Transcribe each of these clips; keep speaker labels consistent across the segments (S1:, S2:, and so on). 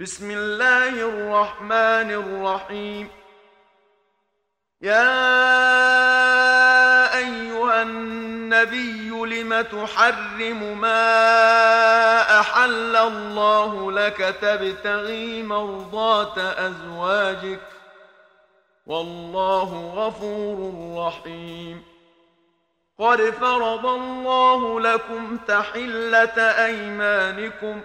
S1: بسم الله الرحمن الرحيم. يا أيها النبي لم تحرم ما أحل الله لك تبتغي مرضات أزواجك؟ والله غفور رحيم. قد فرض الله لكم تحلة أيمانكم ۖ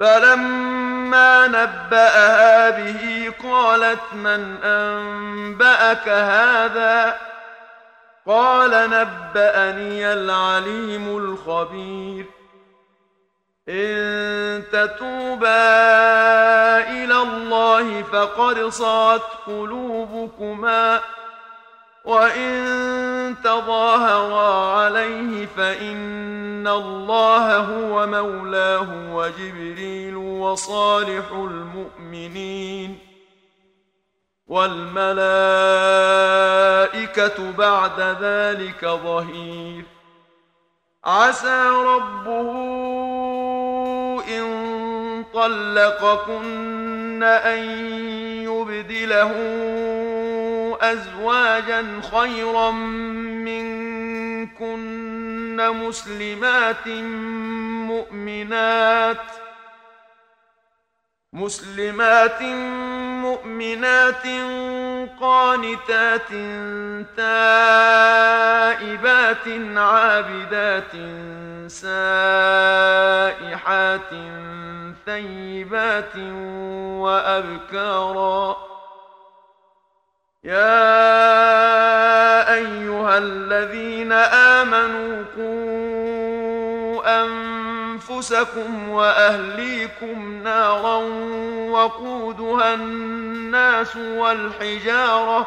S1: فلما نبأها به قالت من أنبأك هذا؟ قال نبأني العليم الخبير. إن تتوبا إلى الله فقد صات قلوبكما وإن تظاهرا عليه فإن الله هو مولاه وجبريل وصالح المؤمنين والملائكة بعد ذلك ظهير. عسى ربه إن طلقكن أن يبدله أزواجا خيرا مسلمات مؤمنات. مسلمات مؤمنات قانتات تائبات عابدات سائحات ثيبات وأبكارا. يا أيها الذين آمنوا قوا أنفسكم وأهليكم نارا وقودها الناس والحجارة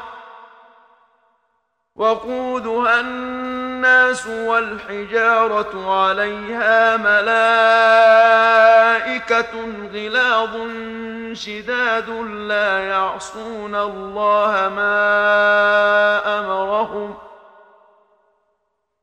S1: وقودها الناس والحجارة عليها ملائكة غلاظ شداد لا يعصون الله ما أمرهم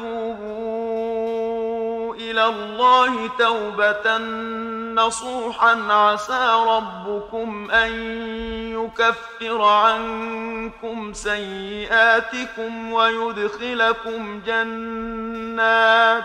S1: آمنوا توبوا إلى الله توبة نصوحا عسى ربكم أن يكفر عنكم سيئاتكم ويدخلكم جنات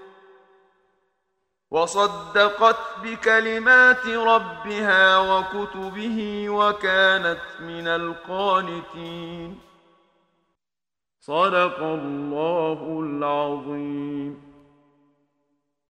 S1: وصدقت بكلمات ربها وكتبه وكانت من القانتين. صدق الله العظيم.